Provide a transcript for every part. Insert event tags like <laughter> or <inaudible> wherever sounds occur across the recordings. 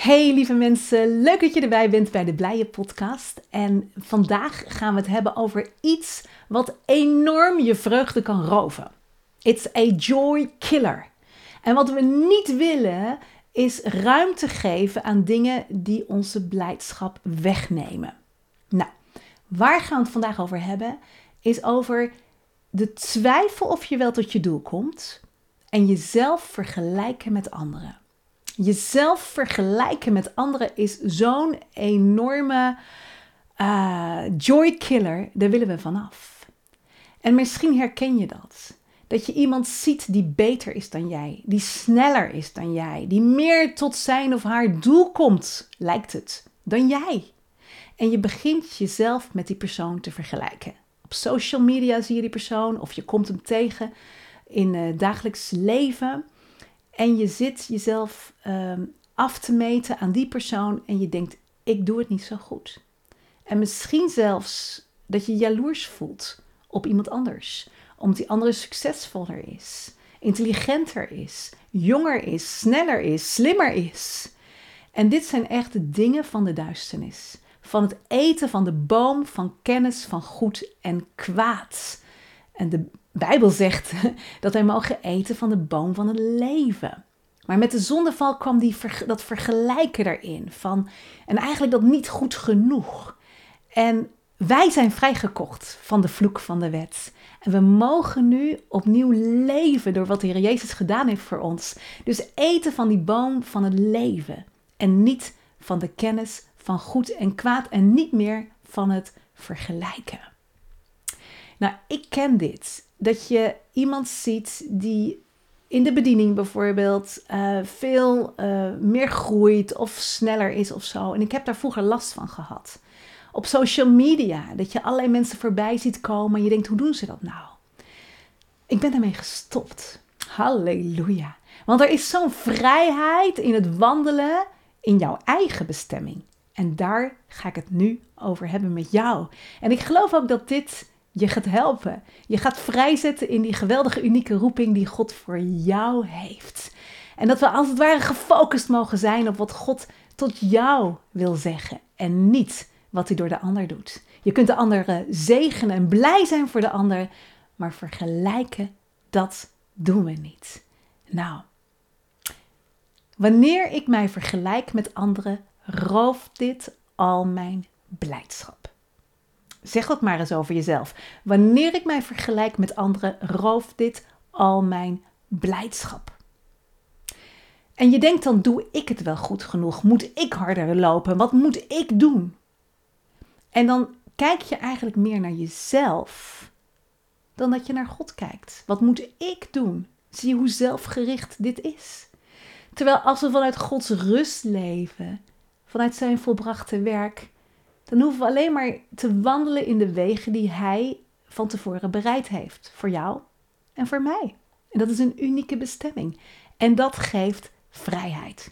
Hey lieve mensen, leuk dat je erbij bent bij de Blije Podcast. En vandaag gaan we het hebben over iets wat enorm je vreugde kan roven. It's a joy killer. En wat we niet willen is ruimte geven aan dingen die onze blijdschap wegnemen. Nou, waar gaan we het vandaag over hebben? Is over de twijfel of je wel tot je doel komt en jezelf vergelijken met anderen. Jezelf vergelijken met anderen is zo'n enorme uh, joy killer. Daar willen we vanaf. En misschien herken je dat. Dat je iemand ziet die beter is dan jij, die sneller is dan jij, die meer tot zijn of haar doel komt, lijkt het, dan jij. En je begint jezelf met die persoon te vergelijken. Op social media zie je die persoon of je komt hem tegen in het dagelijks leven. En je zit jezelf ehm, af te meten aan die persoon en je denkt, ik doe het niet zo goed. En misschien zelfs dat je jaloers voelt op iemand anders, omdat die andere succesvoller is, intelligenter is, jonger is, sneller is, slimmer is. En dit zijn echt de dingen van de duisternis. Van het eten van de boom van kennis van goed en kwaad. En de Bijbel zegt <laughs> dat wij mogen eten van de boom van het leven. Maar met de zondeval kwam die, dat vergelijken erin van, en eigenlijk dat niet goed genoeg. En wij zijn vrijgekocht van de vloek van de wet. En we mogen nu opnieuw leven door wat de Heer Jezus gedaan heeft voor ons. Dus eten van die boom van het leven. En niet van de kennis van goed en kwaad en niet meer van het vergelijken. Nou, ik ken dit. Dat je iemand ziet die in de bediening bijvoorbeeld uh, veel uh, meer groeit of sneller is of zo. En ik heb daar vroeger last van gehad. Op social media, dat je allerlei mensen voorbij ziet komen en je denkt, hoe doen ze dat nou? Ik ben daarmee gestopt. Halleluja. Want er is zo'n vrijheid in het wandelen in jouw eigen bestemming. En daar ga ik het nu over hebben met jou. En ik geloof ook dat dit je gaat helpen. Je gaat vrijzetten in die geweldige, unieke roeping die God voor jou heeft. En dat we als het ware gefocust mogen zijn op wat God tot jou wil zeggen en niet wat hij door de ander doet. Je kunt de ander zegenen en blij zijn voor de ander, maar vergelijken, dat doen we niet. Nou, wanneer ik mij vergelijk met anderen, rooft dit al mijn blijdschap. Zeg dat maar eens over jezelf. Wanneer ik mij vergelijk met anderen, rooft dit al mijn blijdschap. En je denkt dan, doe ik het wel goed genoeg? Moet ik harder lopen? Wat moet ik doen? En dan kijk je eigenlijk meer naar jezelf dan dat je naar God kijkt. Wat moet ik doen? Zie hoe zelfgericht dit is. Terwijl als we vanuit Gods rust leven, vanuit zijn volbrachte werk, dan hoeven we alleen maar te wandelen in de wegen die Hij van tevoren bereid heeft. Voor jou en voor mij. En dat is een unieke bestemming. En dat geeft vrijheid.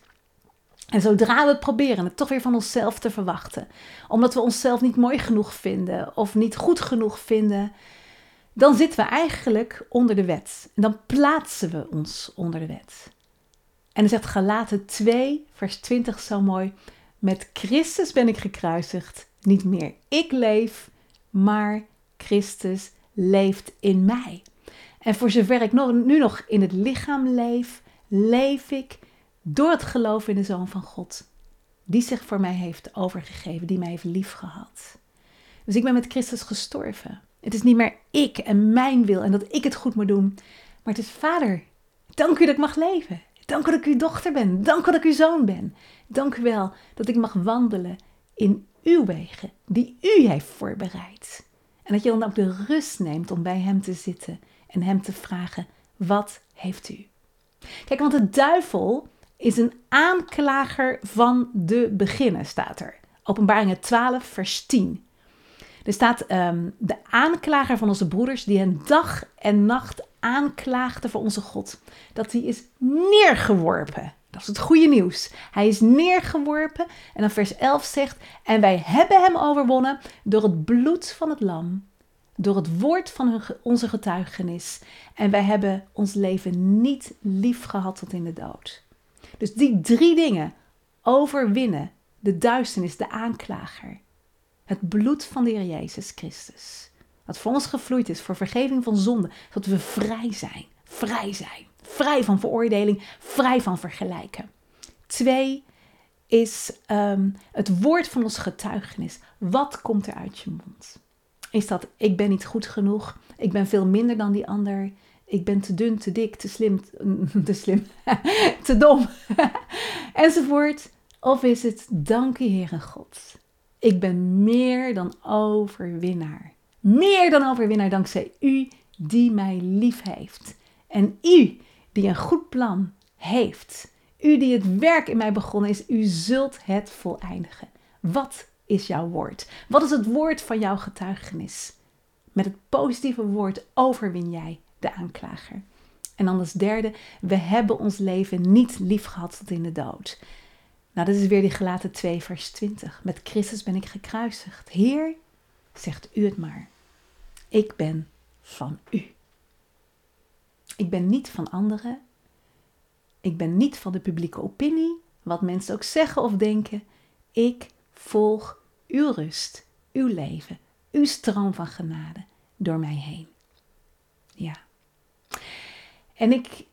En zodra we proberen het toch weer van onszelf te verwachten, omdat we onszelf niet mooi genoeg vinden of niet goed genoeg vinden, dan zitten we eigenlijk onder de wet. En dan plaatsen we ons onder de wet. En dan zegt Galaten 2, vers 20 zo mooi: Met Christus ben ik gekruisigd niet meer ik leef, maar Christus leeft in mij. En voor zover ik nu nog in het lichaam leef, leef ik door het geloof in de Zoon van God. Die zich voor mij heeft overgegeven, die mij heeft liefgehad. Dus ik ben met Christus gestorven. Het is niet meer ik en mijn wil en dat ik het goed moet doen. Maar het is Vader, dank u dat ik mag leven. Dank u dat ik uw dochter ben. Dank u dat ik uw zoon ben. Dank u wel dat ik mag wandelen in uw wegen, die u heeft voorbereid. En dat je dan ook de rust neemt om bij hem te zitten en hem te vragen: wat heeft u? Kijk, want de duivel is een aanklager van de beginnen, staat er. Openbaringen 12, vers 10. Er staat um, de aanklager van onze broeders, die hen dag en nacht aanklaagde voor onze God, dat hij is neergeworpen. Dat is het goede nieuws. Hij is neergeworpen. En dan vers 11 zegt: En wij hebben hem overwonnen door het bloed van het Lam, door het woord van onze getuigenis. En wij hebben ons leven niet lief gehad tot in de dood. Dus die drie dingen overwinnen de duisternis, de aanklager. Het bloed van de Heer Jezus Christus. Dat voor ons gevloeid is voor vergeving van zonde. Zodat we vrij zijn. Vrij zijn. Vrij van veroordeling. Vrij van vergelijken. Twee is um, het woord van ons getuigenis. Wat komt er uit je mond? Is dat ik ben niet goed genoeg? Ik ben veel minder dan die ander. Ik ben te dun, te dik, te slim, <laughs> te slim, <laughs> te dom, <laughs> enzovoort. Of is het, dank je Heere God. Ik ben meer dan overwinnaar. Meer dan overwinnaar dankzij u die mij lief heeft. En u die een goed plan heeft. U die het werk in mij begonnen is, u zult het voleindigen. Wat is jouw woord? Wat is het woord van jouw getuigenis? Met het positieve woord overwin jij de aanklager. En dan als derde, we hebben ons leven niet lief gehad tot in de dood. Nou, dat is weer die gelaten 2, vers 20. Met Christus ben ik gekruisigd. Heer, zegt u het maar. Ik ben van u. Ik ben niet van anderen. Ik ben niet van de publieke opinie, wat mensen ook zeggen of denken. Ik volg uw rust, uw leven, uw stroom van genade door mij heen. Ja. En ik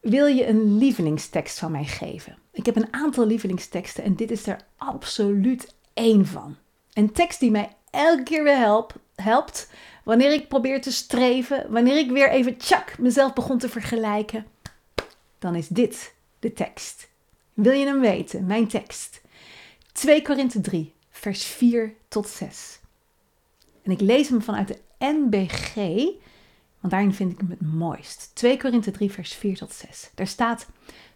wil je een lievelingstekst van mij geven. Ik heb een aantal lievelingsteksten en dit is er absoluut één van. Een tekst die mij elke keer weer helpt, helpt wanneer ik probeer te streven, wanneer ik weer even tjak mezelf begon te vergelijken. Dan is dit de tekst. Wil je hem weten? Mijn tekst. 2 Korinthe 3, vers 4 tot 6. En ik lees hem vanuit de NBG, want daarin vind ik hem het mooist. 2 Korinthe 3, vers 4 tot 6. Daar staat: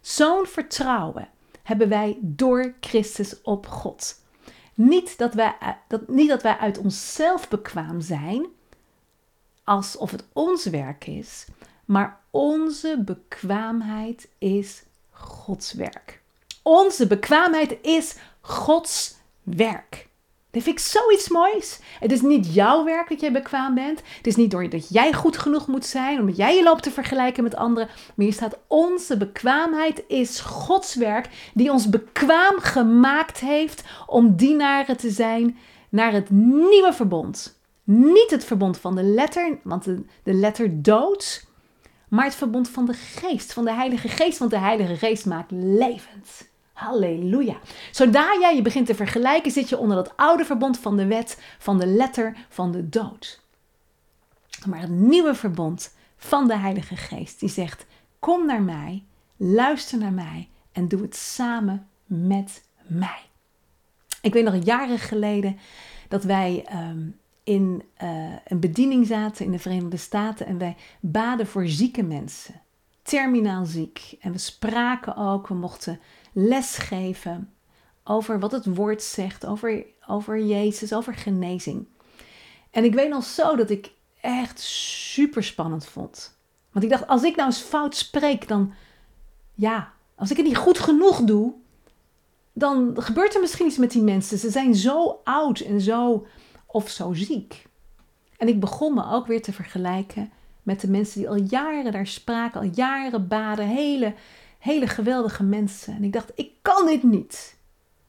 Zo'n vertrouwen hebben wij door Christus op God. Niet dat wij, dat, niet dat wij uit onszelf bekwaam zijn, alsof het ons werk is, maar onze bekwaamheid is Gods werk. Onze bekwaamheid is Gods werk. Dat vind ik zoiets moois. Het is niet jouw werk dat jij bekwaam bent. Het is niet door dat jij goed genoeg moet zijn, omdat jij je loopt te vergelijken met anderen. Maar hier staat: onze bekwaamheid is Gods werk, die ons bekwaam gemaakt heeft om dienaren te zijn naar het nieuwe verbond. Niet het verbond van de letter, want de, de letter dood, maar het verbond van de geest, van de Heilige Geest, want de Heilige Geest maakt levend. Halleluja. Zodra jij je begint te vergelijken, zit je onder dat oude verbond van de wet, van de letter, van de dood. Maar het nieuwe verbond van de Heilige Geest, die zegt: Kom naar mij, luister naar mij en doe het samen met mij. Ik weet nog jaren geleden dat wij ehm, in uh, een bediening zaten in de Verenigde Staten en wij baden voor zieke mensen, terminaal ziek. En we spraken ook, we mochten lesgeven over wat het woord zegt, over, over Jezus, over genezing. En ik weet nog zo dat ik echt super spannend vond. Want ik dacht, als ik nou eens fout spreek, dan ja, als ik het niet goed genoeg doe, dan gebeurt er misschien iets met die mensen. Ze zijn zo oud en zo of zo ziek. En ik begon me ook weer te vergelijken met de mensen die al jaren daar spraken, al jaren baden, hele hele geweldige mensen. En ik dacht, ik kan dit niet.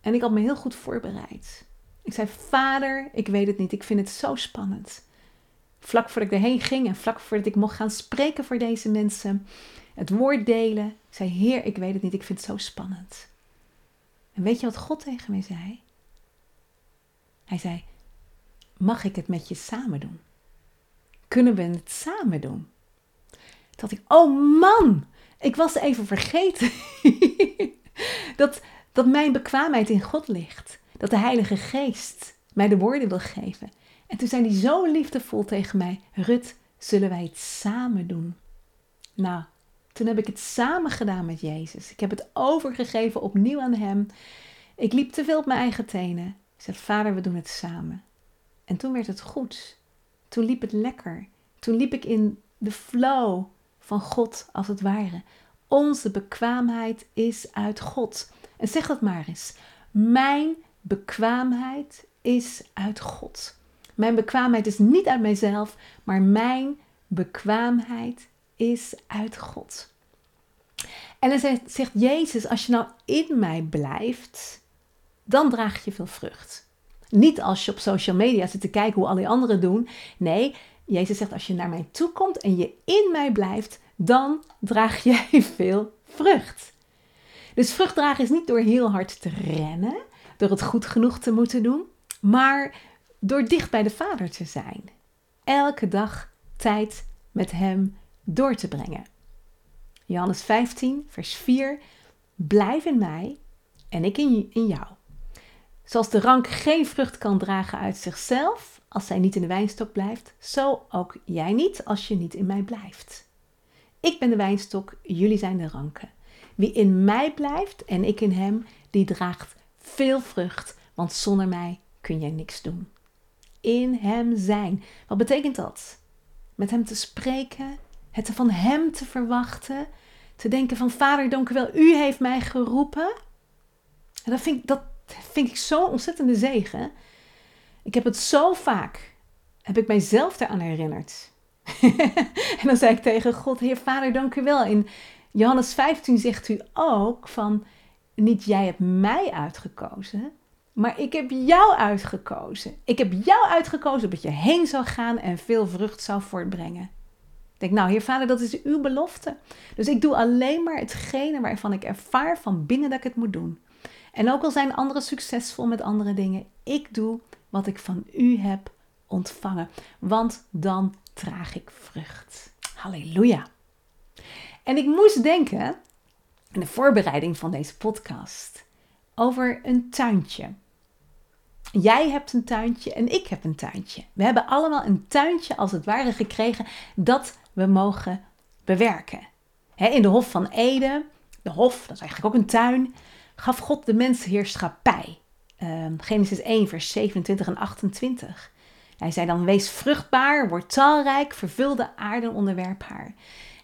En ik had me heel goed voorbereid. Ik zei, vader, ik weet het niet. Ik vind het zo spannend. Vlak voordat ik erheen ging en vlak voordat ik mocht gaan spreken voor deze mensen, het woord delen, zei, heer, ik weet het niet. Ik vind het zo spannend. En weet je wat God tegen mij zei? Hij zei, mag ik het met je samen doen? Kunnen we het samen doen? Dacht ik, oh man, ik was even vergeten <laughs> dat, dat mijn bekwaamheid in God ligt. Dat de Heilige Geest mij de woorden wil geven. En toen zijn die zo liefdevol tegen mij. Rut, zullen wij het samen doen? Nou, toen heb ik het samen gedaan met Jezus. Ik heb het overgegeven opnieuw aan Hem. Ik liep te veel op mijn eigen tenen. zei: Vader, we doen het samen. En toen werd het goed. Toen liep het lekker. Toen liep ik in de flow van God, als het ware. Onze bekwaamheid is uit God. En zeg dat maar eens. Mijn bekwaamheid is uit God. Mijn bekwaamheid is niet uit mijzelf, maar mijn bekwaamheid is uit God. En dan zegt, Jezus, als je nou in mij blijft, dan draag je veel vrucht. Niet als je op social media zit te kijken hoe al die anderen doen. Nee, Jezus zegt als je naar mij toe komt en je in mij blijft, dan draag <laughs> jij veel vrucht. Dus vrucht dragen is niet door heel hard te rennen, door het goed genoeg te moeten doen, maar door dicht bij de Vader te zijn. Elke dag tijd met Hem door te brengen. Johannes 15, vers 4. Blijf in mij en ik in, jou. Zoals de rank geen vrucht kan dragen uit zichzelf als zij niet in de wijnstok blijft, zo ook jij niet als je niet in mij blijft. Ik ben de wijnstok, jullie zijn de ranken. Wie in mij blijft en ik in hem, die draagt veel vrucht, want zonder mij kun jij niks doen. In hem zijn. Wat betekent dat? Met hem te spreken, het van hem te verwachten, te denken van Vader, dank u wel, u heeft mij geroepen. En dat vind, dat vind ik zo'n ontzettende zegen. Ik heb het zo vaak, heb ik mijzelf eraan herinnerd. <laughs> en dan zei ik tegen God, Heer Vader, dank u wel. In Johannes 15 zegt u ook van, niet jij hebt mij uitgekozen, maar ik heb jou uitgekozen. Ik heb jou uitgekozen dat je heen zou gaan en veel vrucht zou voortbrengen. Ik denk, nou, Heer Vader, dat is uw belofte. Dus ik doe alleen maar hetgene waarvan ik ervaar van binnen dat ik het moet doen. En ook al zijn anderen succesvol met andere dingen, ik doe wat ik van u heb ontvangen. Want dan draag ik vrucht. Halleluja. En ik moest denken, in de voorbereiding van deze podcast, over een tuintje. Jij hebt een tuintje en ik heb een tuintje. We hebben allemaal een tuintje als het ware gekregen dat we mogen bewerken. in de Hof van Eden, de Hof, dat is eigenlijk ook een tuin, gaf God de mens heerschappij. Ehm, Genesis 1, vers 27 en 28. Hij zei dan: Wees vruchtbaar, word talrijk, vervul de aarde en onderwerp haar.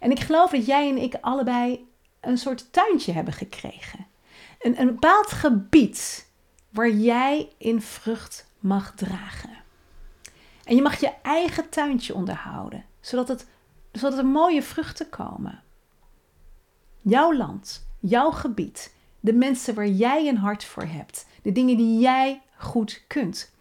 En ik geloof dat jij en ik allebei een soort tuintje hebben gekregen. Een, een bepaald gebied waar jij in vrucht mag dragen. En je mag je eigen tuintje onderhouden, zodat, het, zodat er mooie vruchten komen. Jouw land, jouw gebied, de mensen waar jij een hart voor hebt, de dingen die jij goed kunt.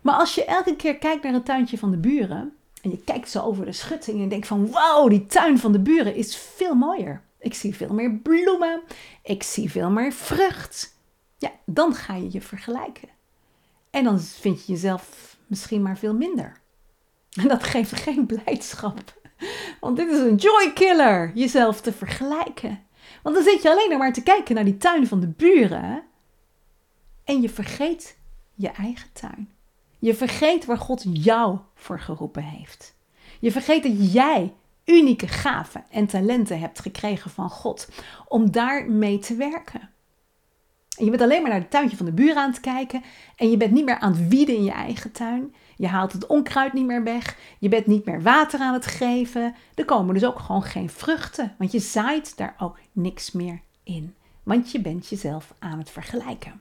Maar als je elke keer kijkt naar een tuintje van de buren en je kijkt zo over de schutting en denkt van wauw, die tuin van de buren is veel mooier. Ik zie veel meer bloemen, ik zie veel meer vrucht. Ja, dan ga je je vergelijken. En dan vind je jezelf misschien maar veel minder. En dat geeft geen blijdschap. Want dit is een joy killer, jezelf te vergelijken. Want dan zit je alleen maar te kijken naar die tuin van de buren. En je vergeet je eigen tuin. Je vergeet waar God jou voor geroepen heeft. Je vergeet dat jij unieke gaven en talenten hebt gekregen van God om daarmee te werken. En je bent alleen maar naar het tuintje van de buren aan het kijken en je bent niet meer aan het wieden in je eigen tuin. Je haalt het onkruid niet meer weg. Je bent niet meer water aan het geven. Er komen dus ook gewoon geen vruchten, want je zaait daar ook niks meer in. Want je bent jezelf aan het vergelijken.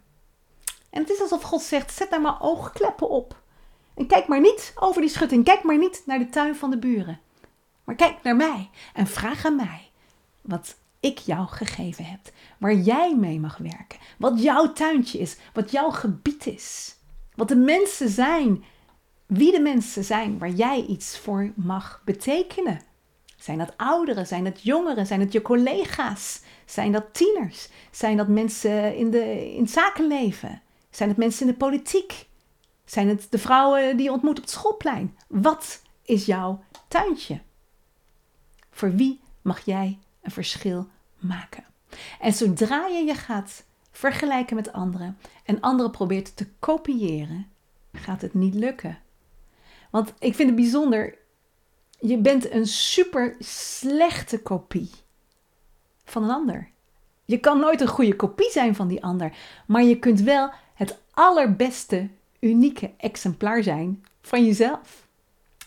En het is alsof God zegt: zet daar maar oogkleppen op. En kijk maar niet over die schutting. Kijk maar niet naar de tuin van de buren. Maar kijk naar mij en vraag aan mij wat ik jou gegeven heb. Waar jij mee mag werken. Wat jouw tuintje is. Wat jouw gebied is. Wat de mensen zijn. Wie de mensen zijn waar jij iets voor mag betekenen. Zijn dat ouderen? Zijn dat jongeren? Zijn het je collega's? Zijn dat tieners? Zijn dat mensen in, de, in het zakenleven? Zijn het mensen in de politiek? Zijn het de vrouwen die je ontmoet op het schoolplein? Wat is jouw tuintje? Voor wie mag jij een verschil maken? En zodra je je gaat vergelijken met anderen en anderen probeert te kopiëren, gaat het niet lukken. Want ik vind het bijzonder, je bent een super slechte kopie van een ander. Je kan nooit een goede kopie zijn van die ander, maar je kunt wel allerbeste, unieke exemplaar zijn van jezelf.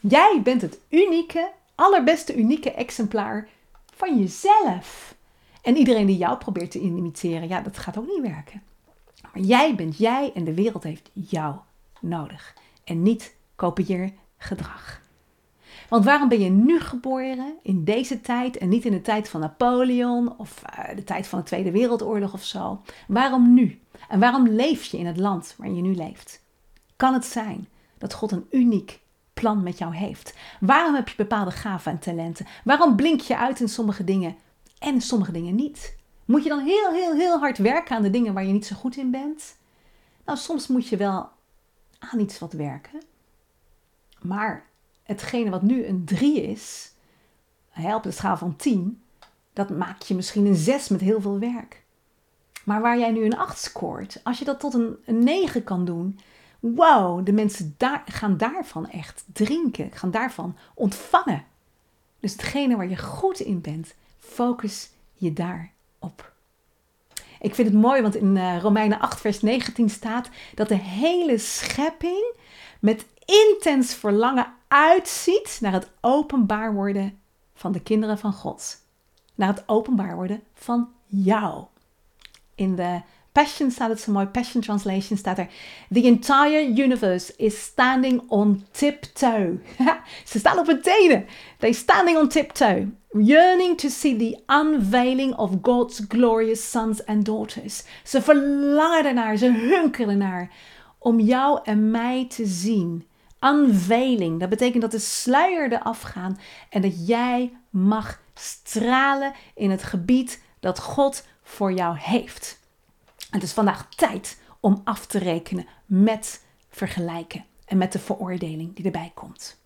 Jij bent het unieke, allerbeste, unieke exemplaar van jezelf. En iedereen die jou probeert te imiteren, ja, dat gaat ook niet werken. Maar jij bent jij en de wereld heeft jou nodig. En niet kopieergedrag. Want waarom ben je nu geboren in deze tijd en niet in de tijd van Napoleon of uh, de tijd van de Tweede Wereldoorlog of zo? Waarom nu? En waarom leef je in het land waarin je nu leeft? Kan het zijn dat God een uniek plan met jou heeft? Waarom heb je bepaalde gaven en talenten? Waarom blink je uit in sommige dingen en sommige dingen niet? Moet je dan heel, heel, heel hard werken aan de dingen waar je niet zo goed in bent? Nou, soms moet je wel aan iets wat werken. Maar hetgene wat nu een 3 is, op de schaal van 10, dat maakt je misschien een 6 met heel veel werk. Maar waar jij nu een 8 scoort, als je dat tot een, een 9 kan doen, wow, de mensen daar, gaan daarvan echt drinken, gaan daarvan ontvangen. Dus hetgene waar je goed in bent, focus je daarop. Ik vind het mooi, want in uh, Romeinen 8, vers 19 staat dat de hele schepping met intens verlangen uitziet naar het openbaar worden van de kinderen van God. Naar het openbaar worden van jou. In de Passion staat het zo mooi, Passion Translation staat er. The entire universe is standing on tiptoe. <laughs> Ze staan op hun tenen. They standing on tiptoe. Yearning to see the unveiling of God's glorious sons and daughters. Ze verlangen ernaar, ze hunkeren ernaar om jou en mij te zien. Unveiling, dat betekent dat de sluier eraf gaan en dat jij mag stralen in het gebied dat God voor jou heeft. Het is vandaag tijd om af te rekenen met vergelijken en met de veroordeling die erbij komt.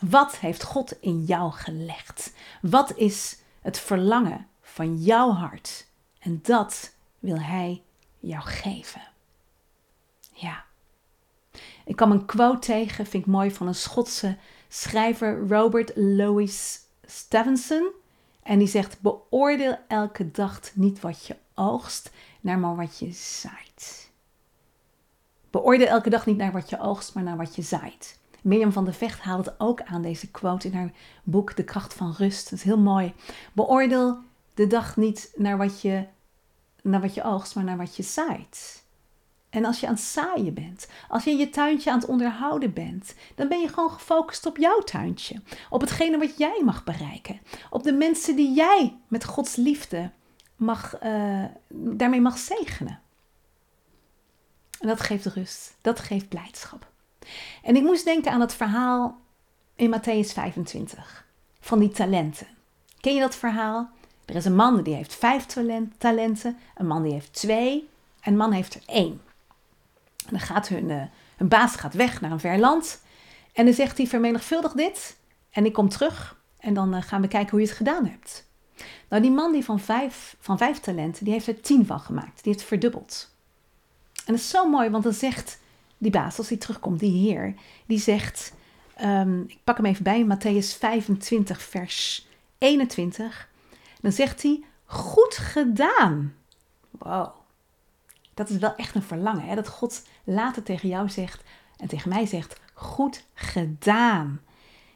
Wat heeft God in jou gelegd? Wat is het verlangen van jouw hart? En dat wil Hij jou geven. Ja. Ik kwam een quote tegen, vind ik mooi, van een Schotse schrijver Robert Louis Stevenson. En die zegt: Beoordeel elke dag niet wat je oogst, naar maar wat je zaait. Beoordeel elke dag niet naar wat je oogst, maar naar wat je zaait. Mirjam van de Vecht haalt ook aan deze quote in haar boek De kracht van rust. Dat is heel mooi. Beoordeel de dag niet naar wat je, naar wat je oogst, maar naar wat je zaait. En als je aan het zaaien bent, als je je tuintje aan het onderhouden bent, dan ben je gewoon gefocust op jouw tuintje. Op hetgene wat jij mag bereiken. Op de mensen die jij met Gods liefde mag, uh, daarmee mag zegenen. En dat geeft rust, dat geeft blijdschap. En ik moest denken aan het verhaal in Matthäus 25 van die talenten. Ken je dat verhaal? Er is een man die heeft vijf talenten, een man die heeft twee en een man heeft er één. Dan gaat hun, uh, baas gaat weg naar een ver land en dan zegt hij vermenigvuldig dit en ik kom terug en dan uh, gaan we kijken hoe je het gedaan hebt. Nou, die man die van vijf, van vijf talenten, die heeft er tien van gemaakt. Die heeft verdubbeld. En dat is zo mooi, want dan zegt die baas, als hij terugkomt, die heer, die zegt, um, ik pak hem even bij, Matthäus 25, vers 21. Dan zegt hij, goed gedaan. Wow. Dat is wel echt een verlangen, hè? dat God later tegen jou zegt en tegen mij zegt, goed gedaan.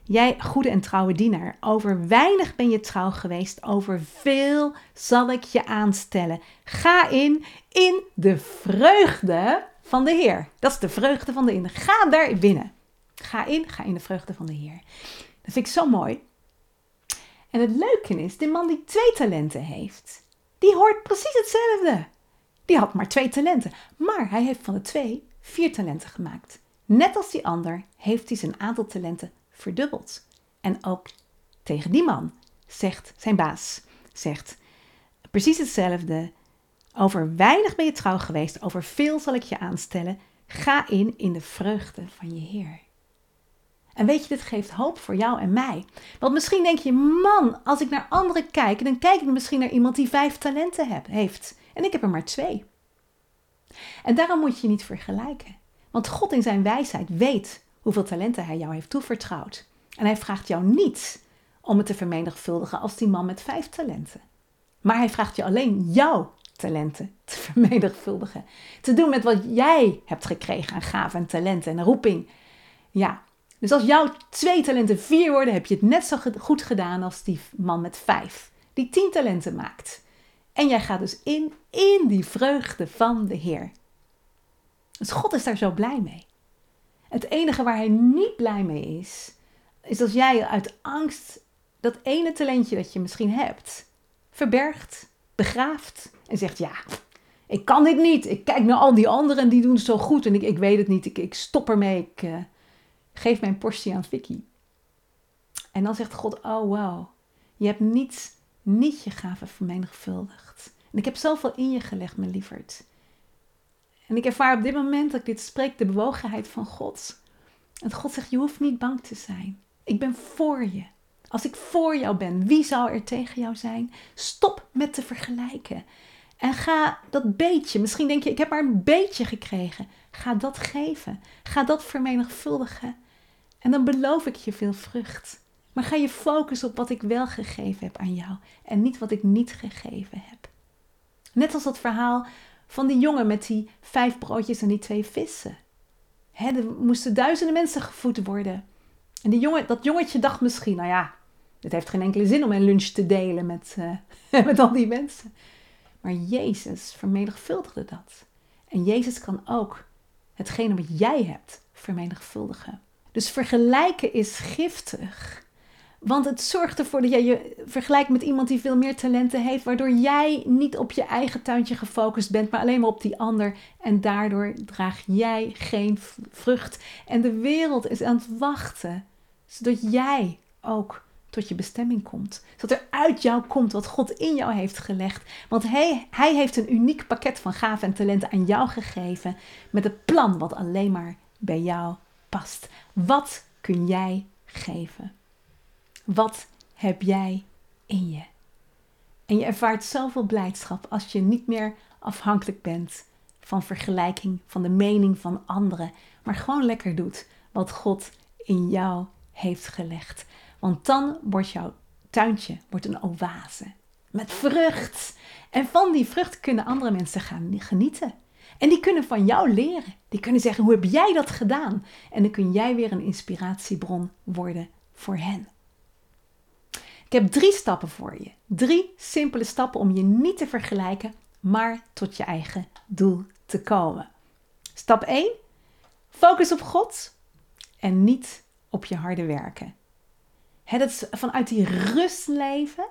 Jij, goede en trouwe dienaar, over weinig ben je trouw geweest, over veel zal ik je aanstellen. Ga in, in de vreugde van de Heer. Dat is de vreugde van de Heer. Ga daar binnen. Ga in, ga in de vreugde van de Heer. Dat vind ik zo mooi. En het leuke is, de man die twee talenten heeft, die hoort precies hetzelfde. Die had maar twee talenten, maar hij heeft van de twee vier talenten gemaakt. Net als die ander heeft hij zijn aantal talenten verdubbeld. En ook tegen die man zegt zijn baas, zegt precies hetzelfde. Over weinig ben je trouw geweest, over veel zal ik je aanstellen. Ga in in de vreugde van je Heer. En weet je, dit geeft hoop voor jou en mij. Want misschien denk je, man, als ik naar anderen kijk, dan kijk ik misschien naar iemand die vijf talenten heeft. En ik heb er maar twee. En daarom moet je niet vergelijken. Want God in zijn wijsheid weet hoeveel talenten hij jou heeft toevertrouwd. En hij vraagt jou niet om het te vermenigvuldigen als die man met vijf talenten. Maar hij vraagt je alleen jou talenten te <laughs> vermenigvuldigen. Te doen met wat jij hebt gekregen aan gaven en talenten en roeping. Ja, dus als jouw twee talenten vier worden, heb je het net zo goed gedaan als die man met vijf, die tien talenten maakt. En jij gaat dus in, in die vreugde van de Heer. Dus God is daar zo blij mee. Het enige waar hij niet blij mee is, is als jij uit angst dat ene talentje dat je misschien hebt, verbergt, begraaft en zegt: Ja, ik kan dit niet. Ik kijk naar al die anderen en die doen het zo goed en ik, ik weet het niet. Ik, ik stop ermee. Ik uh, geef mijn portie aan Vicky. En dan zegt God: Oh wow, je hebt niet, niet je gaven vermenigvuldigd. En ik heb zoveel in je gelegd, mijn lieverd. En ik ervaar op dit moment dat ik dit spreek de bewogenheid van God. En God zegt: Je hoeft niet bang te zijn. Ik ben voor je. Als ik voor jou ben, wie zou er tegen jou zijn? Stop met te vergelijken. En ga dat beetje, misschien denk je, ik heb maar een beetje gekregen. Ga dat geven. Ga dat vermenigvuldigen. En dan beloof ik je veel vrucht. Maar ga je focussen op wat ik wel gegeven heb aan jou en niet wat ik niet gegeven heb. Net als dat verhaal van die jongen met die vijf broodjes en die twee vissen. er moesten duizenden mensen gevoed worden. En die jongen, dat jongetje dacht misschien, nou ja, het heeft geen enkele zin om een lunch te delen met, uh, <laughs> met al die mensen. Maar Jezus vermenigvuldigde dat. En Jezus kan ook hetgene wat jij hebt vermenigvuldigen. Dus vergelijken is giftig. Want het zorgt ervoor dat jij je vergelijkt met iemand die veel meer talenten heeft, waardoor jij niet op je eigen tuintje gefocust bent, maar alleen maar op die ander. En daardoor draag jij geen vrucht. En de wereld is aan het wachten, zodat jij ook tot je bestemming komt. Zodat er uit jou komt wat God in jou heeft gelegd. Want hij, hij heeft een uniek pakket van gaven en talenten aan jou gegeven. Met een plan wat alleen maar bij jou past. Wat kun jij geven? Wat heb jij in je? En je ervaart zoveel blijdschap als je niet meer afhankelijk bent van vergelijking, van de mening van anderen, maar gewoon lekker doet wat God in jou heeft gelegd. Want dan wordt jouw tuintje wordt een oase met vrucht. En van die vrucht kunnen andere mensen gaan genieten. En die kunnen van jou leren. Die kunnen zeggen: hoe heb jij dat gedaan? En dan kun jij weer een inspiratiebron worden voor hen. Ik heb drie stappen voor je. Drie simpele stappen om je niet te vergelijken, maar tot je eigen doel te komen. Stap 1. Focus op God en niet op je harde werken. He, vanuit die rust leven.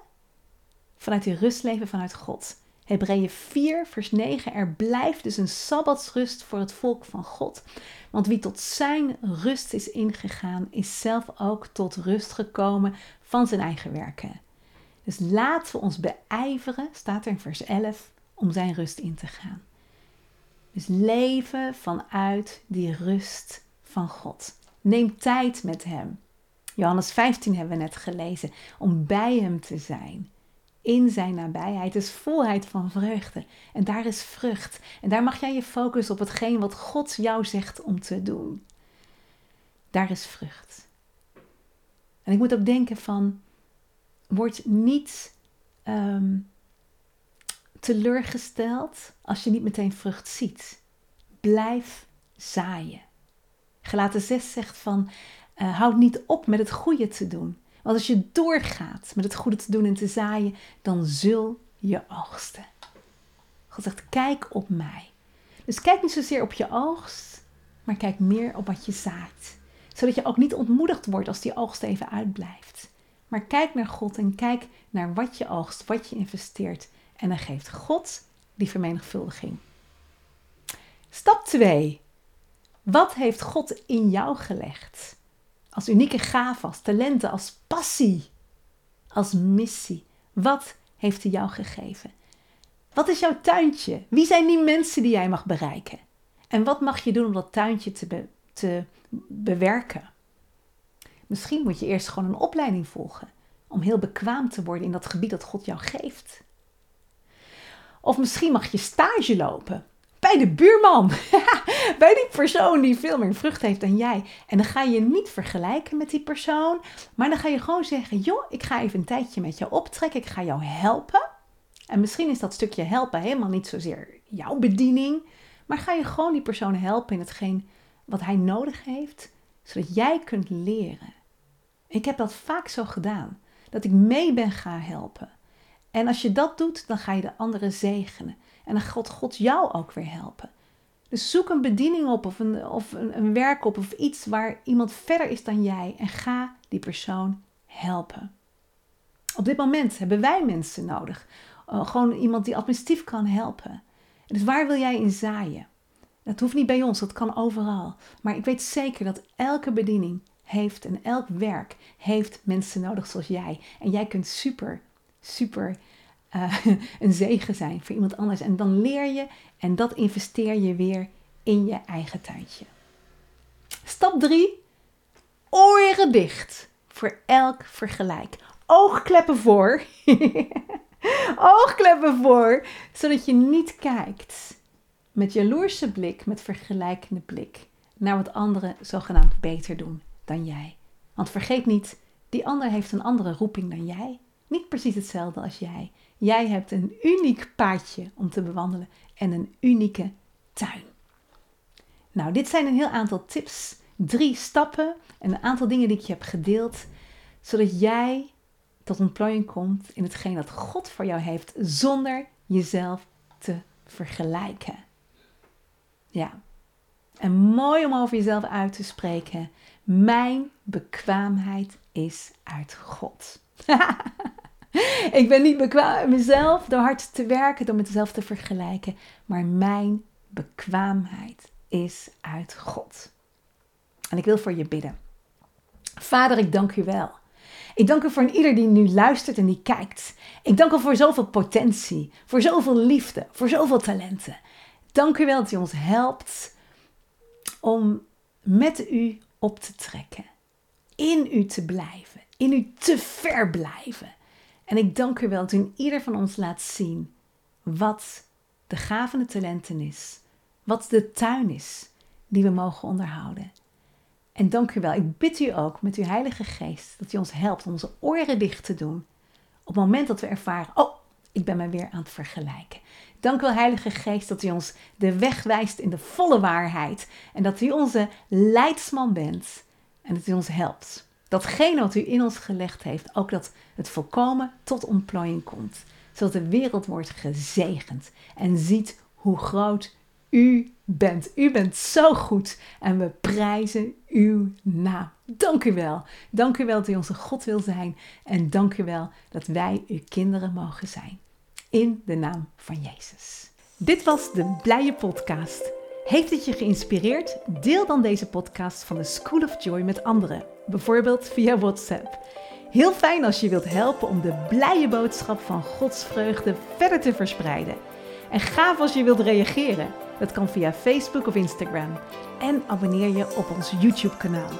Vanuit die rust leven vanuit God. Hebreeën 4, vers 9. Er blijft dus een sabbatsrust voor het volk van God. Want wie tot zijn rust is ingegaan, is zelf ook tot rust gekomen van zijn eigen werken. Dus laten we ons beijveren, staat er in vers 11, om zijn rust in te gaan. Dus leven vanuit die rust van God. Neem tijd met Hem. Johannes 15 hebben we net gelezen. Om bij Hem te zijn. In Zijn nabijheid is volheid van vreugde. En daar is vrucht. En daar mag jij je focussen op hetgeen wat God jou zegt om te doen. Daar is vrucht. En ik moet ook denken van, word niet um, teleurgesteld als je niet meteen vrucht ziet. Blijf zaaien. Gelaten 6 zegt van, uh, houd niet op met het goede te doen. Want als je doorgaat met het goede te doen en te zaaien, dan zul je oogsten. God zegt, kijk op mij. Dus kijk niet zozeer op je oogst, maar kijk meer op wat je zaait. Zodat je ook niet ontmoedigd wordt als die oogst even uitblijft. Maar kijk naar God en kijk naar wat je oogst, wat je investeert. En dan geeft God die vermenigvuldiging. Stap 2. Wat heeft God in jou gelegd? Als unieke gave, als talenten, als passie, als missie. Wat heeft hij jou gegeven? Wat is jouw tuintje? Wie zijn die mensen die jij mag bereiken? En wat mag je doen om dat tuintje te, te bewerken? Misschien moet je eerst gewoon een opleiding volgen om heel bekwaam te worden in dat gebied dat God jou geeft. Of misschien mag je stage lopen bij de buurman, <laughs> bij die persoon die veel meer vrucht heeft dan jij. En dan ga je niet vergelijken met die persoon, maar dan ga je gewoon zeggen: joh, ik ga even een tijdje met jou optrekken, ik ga jou helpen. En misschien is dat stukje helpen helemaal niet zozeer jouw bediening, maar ga je gewoon die persoon helpen in hetgeen wat hij nodig heeft, zodat jij kunt leren. Ik heb dat vaak zo gedaan, dat ik mee ben gaan helpen. En als je dat doet, dan ga je de anderen zegenen. En dan gaat God jou ook weer helpen. Dus zoek een bediening op of, een, of een, werk op of iets waar iemand verder is dan jij en ga die persoon helpen. Op dit moment hebben wij mensen nodig. Uh, gewoon iemand die administratief kan helpen. Dus waar wil jij in zaaien? Dat hoeft niet bij ons, dat kan overal. Maar ik weet zeker dat elke bediening heeft en elk werk heeft mensen nodig zoals jij. En jij kunt super, super uh, <laughs> een zegen zijn voor iemand anders. En dan leer je en dat investeer je weer in je eigen tuintje. Stap 3. Oren dicht voor elk vergelijk. Oogkleppen voor. <laughs> Oogkleppen voor, zodat je niet kijkt met jaloerse blik, met vergelijkende blik, naar wat anderen zogenaamd beter doen dan jij. Want vergeet niet, die ander heeft een andere roeping dan jij. Niet precies hetzelfde als jij. Jij hebt een uniek paadje om te bewandelen en een unieke tuin. Nou, dit zijn een heel aantal tips, drie stappen en een aantal dingen die ik je heb gedeeld, zodat jij tot ontplooiing komt in hetgeen dat God voor jou heeft, zonder jezelf te vergelijken. Ja, en mooi om over jezelf uit te spreken. Mijn bekwaamheid is uit God. <laughs> ik ben niet bekwaam mezelf door hard te werken, door mezelf te vergelijken, maar mijn bekwaamheid is uit God. En ik wil voor je bidden. Vader, ik dank u wel. Ik dank u voor ieder die nu luistert en die kijkt. Ik dank u voor zoveel potentie, voor zoveel liefde, voor zoveel talenten. Dank u wel dat u ons helpt om met u op te trekken, in u te blijven, in u te verblijven. En ik dank u wel dat u in ieder van ons laat zien wat de gavende talenten is, wat de tuin is die we mogen onderhouden. En dank u wel. Ik bid u ook met uw Heilige Geest dat u ons helpt om onze oren dicht te doen. Op het moment dat we ervaren, oh, ik ben me weer aan het vergelijken. Dank wel, Heilige Geest, dat u ons de weg wijst in de volle waarheid. En dat u onze leidsman bent en dat u ons helpt. Datgene wat u in ons gelegd heeft, ook dat het volkomen tot ontplooiing komt. Zodat de wereld wordt gezegend en ziet hoe groot u bent. U bent zo goed en we prijzen uw naam. Dank u wel. Dank u wel dat u onze God wil zijn en dank u wel dat wij uw kinderen mogen zijn. In de naam van Jezus. Dit was de Blije Podcast. Heeft het je geïnspireerd? Deel dan deze podcast van de School of Joy met anderen, bijvoorbeeld via WhatsApp. Heel fijn als je wilt helpen om de blije boodschap van Gods vreugde verder te verspreiden. En gaaf als je wilt reageren. Dat kan via Facebook of Instagram. En abonneer je op ons YouTube-kanaal.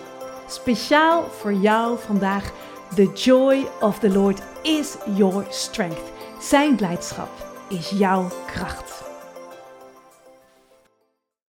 Speciaal voor jou vandaag. The joy of the Lord is your strength. Zijn blijdschap is jouw kracht.